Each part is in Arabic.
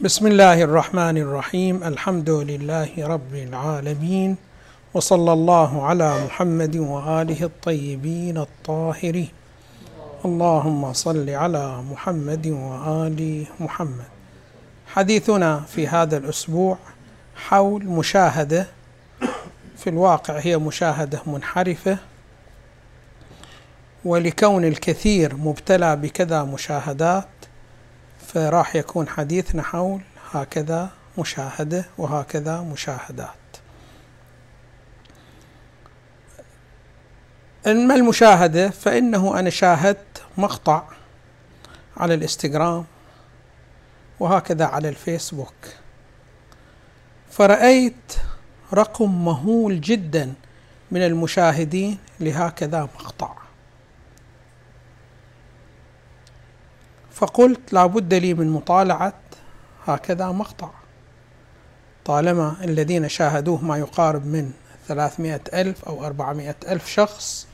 بسم الله الرحمن الرحيم الحمد لله رب العالمين وصلى الله على محمد واله الطيبين الطاهرين اللهم صل على محمد وال محمد حديثنا في هذا الأسبوع حول مشاهده في الواقع هي مشاهده منحرفه ولكون الكثير مبتلى بكذا مشاهدات فراح يكون حديثنا حول هكذا مشاهدة وهكذا مشاهدات. اما المشاهدة؟ فإنه أنا شاهدت مقطع على الإنستغرام وهكذا على الفيسبوك. فرأيت رقم مهول جدا من المشاهدين لهكذا مقطع. فقلت لا بد لي من مطالعة هكذا مقطع. طالما الذين شاهدوه ما يقارب من ثلاثمائة ألف أو أربعمائة ألف شخص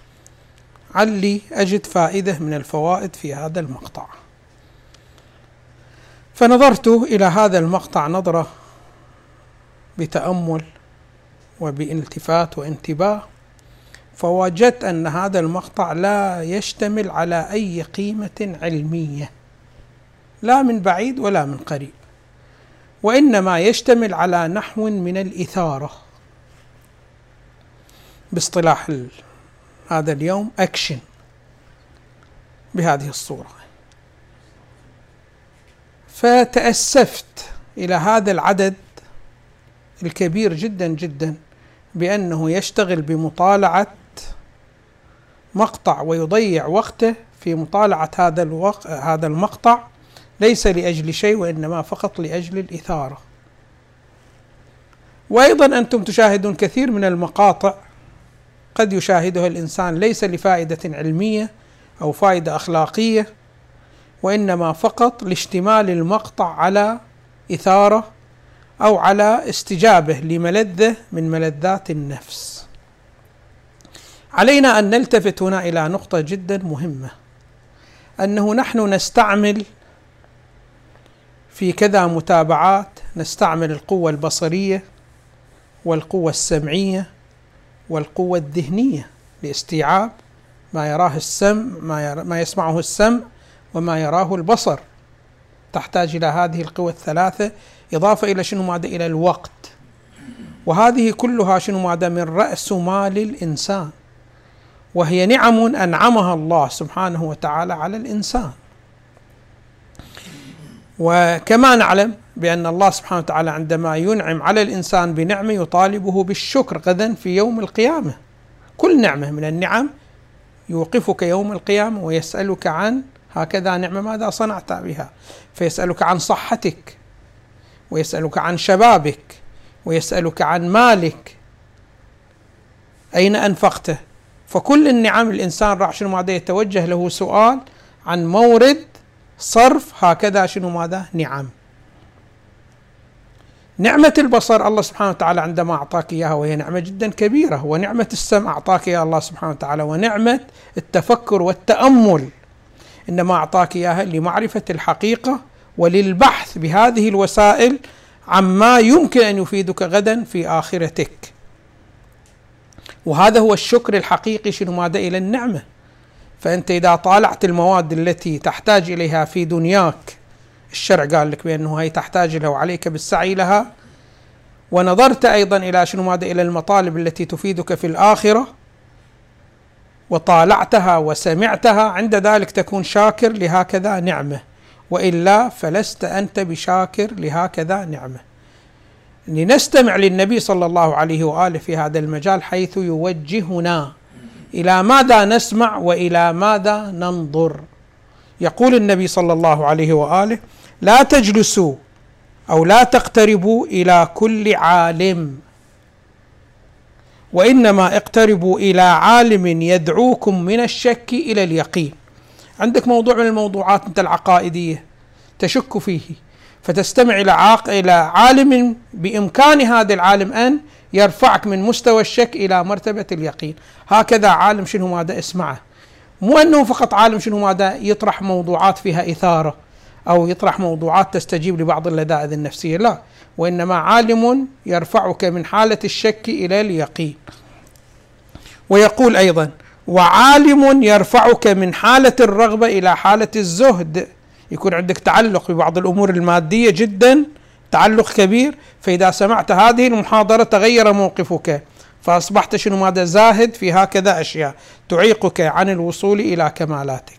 علي أجد فائدة من الفوائد في هذا المقطع. فنظرت إلى هذا المقطع نظرة بتأمل وبالتفات وانتباه فوجدت أن هذا المقطع لا يشتمل على أي قيمة علمية. لا من بعيد ولا من قريب. وإنما يشتمل على نحو من الإثارة. باصطلاح هذا اليوم أكشن بهذه الصورة. فتأسفت إلى هذا العدد الكبير جدا جدا بأنه يشتغل بمطالعة مقطع ويضيع وقته في مطالعة هذا الوق... هذا المقطع ليس لأجل شيء وإنما فقط لأجل الإثارة. وأيضا أنتم تشاهدون كثير من المقاطع قد يشاهدها الإنسان ليس لفائدة علمية أو فائدة أخلاقية وإنما فقط لاشتمال المقطع على إثارة أو على استجابة لملذة من ملذات النفس. علينا أن نلتفت هنا إلى نقطة جدا مهمة أنه نحن نستعمل في كذا متابعات نستعمل القوة البصرية والقوة السمعية والقوة الذهنية لاستيعاب ما يراه السمع ما, يرى ما يسمعه السمع وما يراه البصر. تحتاج إلى هذه القوى الثلاثة إضافة إلى شنو؟ ماذا؟ إلى الوقت. وهذه كلها شنو؟ ماذا؟ من رأس مال الإنسان. وهي نعم أنعمها الله سبحانه وتعالى على الإنسان. وكما نعلم بأن الله سبحانه وتعالى عندما ينعم على الإنسان بنعمة يطالبه بالشكر غدا في يوم القيامة. كل نعمة من النعم يوقفك يوم القيامة ويسألك عن هكذا نعمة ماذا صنعت بها. فيسألك عن صحتك ويسألك عن شبابك ويسألك عن مالك. أين أنفقته؟ فكل النعم الإنسان راح شنو ماذا يتوجه له سؤال عن مورد صرف هكذا شنو ماذا؟ نعم. نعمة البصر الله سبحانه وتعالى عندما أعطاك إياها وهي نعمة جدا كبيرة ونعمة السمع أعطاك إياها الله سبحانه وتعالى ونعمة التفكر والتأمل. إنما أعطاك إياها لمعرفة الحقيقة وللبحث بهذه الوسائل عما يمكن أن يفيدك غدا في آخرتك. وهذا هو الشكر الحقيقي شنو ماذا؟ إلى النعمة. فأنت إذا طالعت المواد التي تحتاج إليها في دنياك الشرع قال لك بأنه هي تحتاج له وعليك بالسعي لها. ونظرت أيضا إلى شنو ماذا إلى المطالب التي تفيدك في الآخرة. وطالعتها وسمعتها عند ذلك تكون شاكر لهكذا نعمة. وإلا فلست أنت بشاكر لهكذا نعمة. لنستمع للنبي صلى الله عليه وآله في هذا المجال حيث يوجهنا. إلى ماذا نسمع وإلى ماذا ننظر؟ يقول النبي صلى الله عليه وآله لا تجلسوا أو لا تقتربوا إلى كل عالم. وإنما اقتربوا إلى عالم يدعوكم من الشك إلى اليقين. عندك موضوع من الموضوعات أنت العقائدية تشك فيه فتستمع إلى عاق إلى عالم بإمكان هذا العالم أن يرفعك من مستوى الشك إلى مرتبة اليقين. هكذا عالم شنو ماذا اسمعه. مو أنه فقط عالم شنو ماذا يطرح موضوعات فيها إثارة أو يطرح موضوعات تستجيب لبعض اللذائذ النفسية لا. وإنما عالم يرفعك من حالة الشك إلى اليقين. ويقول أيضا وعالم يرفعك من حالة الرغبة إلى حالة الزهد. يكون عندك تعلق ببعض الأمور المادية جدا تعلق كبير فإذا سمعت هذه المحاضرة تغير موقفك. فأصبحت شنو؟ ماذا؟ زاهد في هكذا أشياء تعيقك عن الوصول إلى كمالاتك.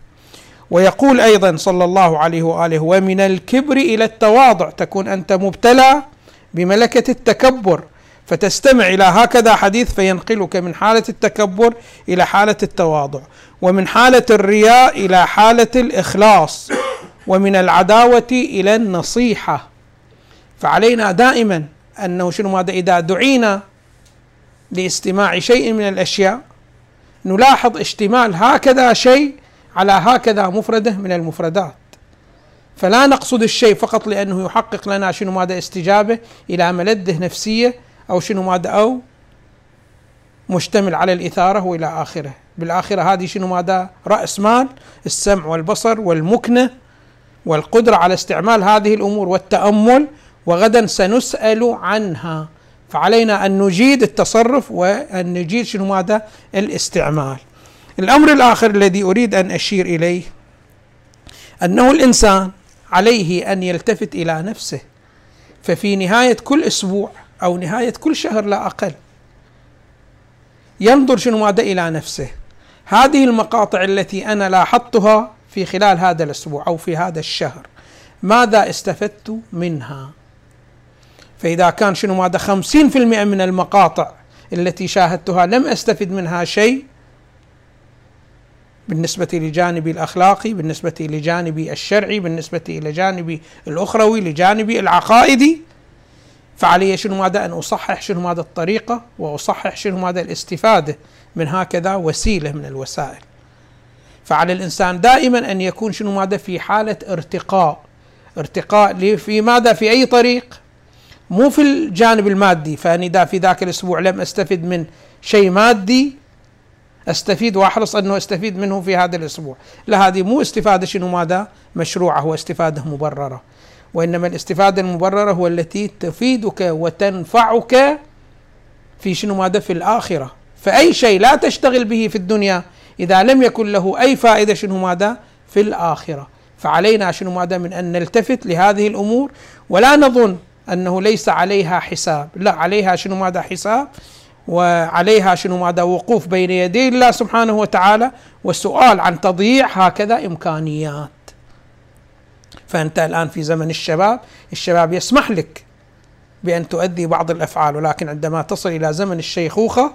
ويقول أيضا صلى الله عليه وآله ومن الكبر إلى التواضع تكون أنت مبتلى بملكة التكبر. فتستمع إلى هكذا حديث فينقلك من حالة التكبر إلى حالة التواضع. ومن حالة الرياء إلى حالة الإخلاص. ومن العداوة إلى النصيحة. فعلينا دائما أنه شنو ماذا؟ إذا دعينا لاستماع شيء من الأشياء نلاحظ اشتمال هكذا شيء على هكذا مفرده من المفردات. فلا نقصد الشيء فقط لأنه يحقق لنا شنو ماذا؟ استجابة إلى ملذه نفسية أو شنو ماذا؟ أو مشتمل على الإثارة وإلى آخره. بالآخرة هذه شنو ماذا؟ رأس مال السمع والبصر والمكنة والقدرة على استعمال هذه الأمور والتأمل وغدا سنسأل عنها. فعلينا أن نجيد التصرف وأن نجيد شنو ماذا؟ الاستعمال. الأمر الآخر الذي أريد أن أشير إليه أنه الإنسان عليه أن يلتفت إلى نفسه. ففي نهاية كل أسبوع أو نهاية كل شهر لا أقل ينظر شنو ماذا؟ إلى نفسه. هذه المقاطع التي أنا لاحظتها في خلال هذا الأسبوع أو في هذا الشهر ماذا استفدت منها؟ فإذا كان شنو ماذا خمسين في المئة من المقاطع التي شاهدتها لم أستفد منها شيء بالنسبة لجانبي الأخلاقي بالنسبة لجانبي الشرعي بالنسبة إلى جانبي الأخروي لجانبي العقائدي فعلي شنو ماذا أن أصحح شنو ماذا الطريقة وأصحح شنو ماذا الاستفادة من هكذا وسيلة من الوسائل. فعلى الإنسان دائما أن يكون شنو ماذا في حالة ارتقاء. ارتقاء في ماذا؟ في أي طريق؟ مو في الجانب المادي فأني اذا في ذاك الأسبوع لم استفد من شيء مادي أستفيد واحرص أنه أستفيد منه في هذا الأسبوع، لا هذه مو استفادة شنو ماذا؟ مشروعة هو استفادة مبررة. وإنما الاستفادة المبررة هو التي تفيدك وتنفعك في شنو ماذا؟ في الآخرة، فأي شيء لا تشتغل به في الدنيا إذا لم يكن له أي فائدة شنو ماذا؟ في الآخرة، فعلينا شنو ماذا؟ من أن نلتفت لهذه الأمور ولا نظن أنه ليس عليها حساب. لا عليها شنو ماذا حساب؟ وعليها شنو ماذا وقوف بين يدي الله سبحانه وتعالى. والسؤال عن تضييع هكذا إمكانيات. فأنت الآن في زمن الشباب الشباب يسمح لك بأن تؤدي بعض الأفعال. ولكن عندما تصل إلى زمن الشيخوخة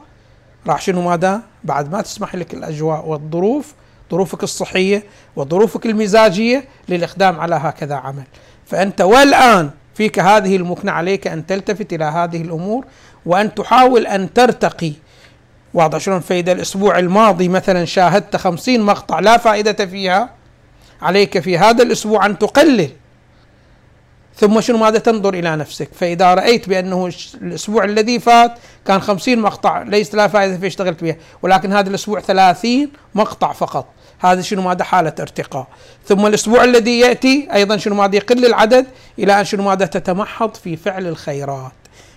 راح شنو ماذا؟ بعد ما تسمح لك الأجواء والظروف ظروفك الصحية وظروفك المزاجية للإقدام على هكذا عمل. فأنت والآن فيك هذه المكنة عليك أن تلتفت إلى هذه الأمور وأن تحاول أن ترتقي. واضح شلون؟ فإذا الأسبوع الماضي مثلا شاهدت خمسين مقطع لا فائدة فيها عليك في هذا الأسبوع أن تقلل. ثم شنو ماذا تنظر إلى نفسك؟ فإذا رأيت بأنه الأسبوع الذي فات كان خمسين مقطع ليس لا فائدة فيه اشتغلت بها ولكن هذا الأسبوع ثلاثين مقطع فقط. هذا شنو ماذا؟ حالة ارتقاء. ثم الأسبوع الذي يأتي أيضا شنو ماذا؟ يقل العدد إلى أن شنو ماذا؟ تتمحض في فعل الخيرات.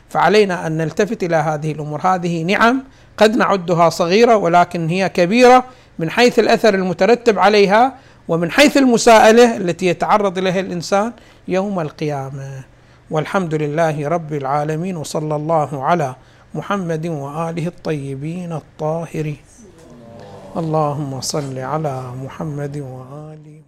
فعلينا أن نلتفت إلى هذه الأمور. هذه نعم قد نعدها صغيرة ولكن هي كبيرة من حيث الأثر المترتب عليها ومن حيث المساءلة التي يتعرض إليها الإنسان يوم القيامة. والحمد لله رب العالمين وصلى الله على محمد وآله الطيبين الطاهرين. اللهم صل على محمد وآله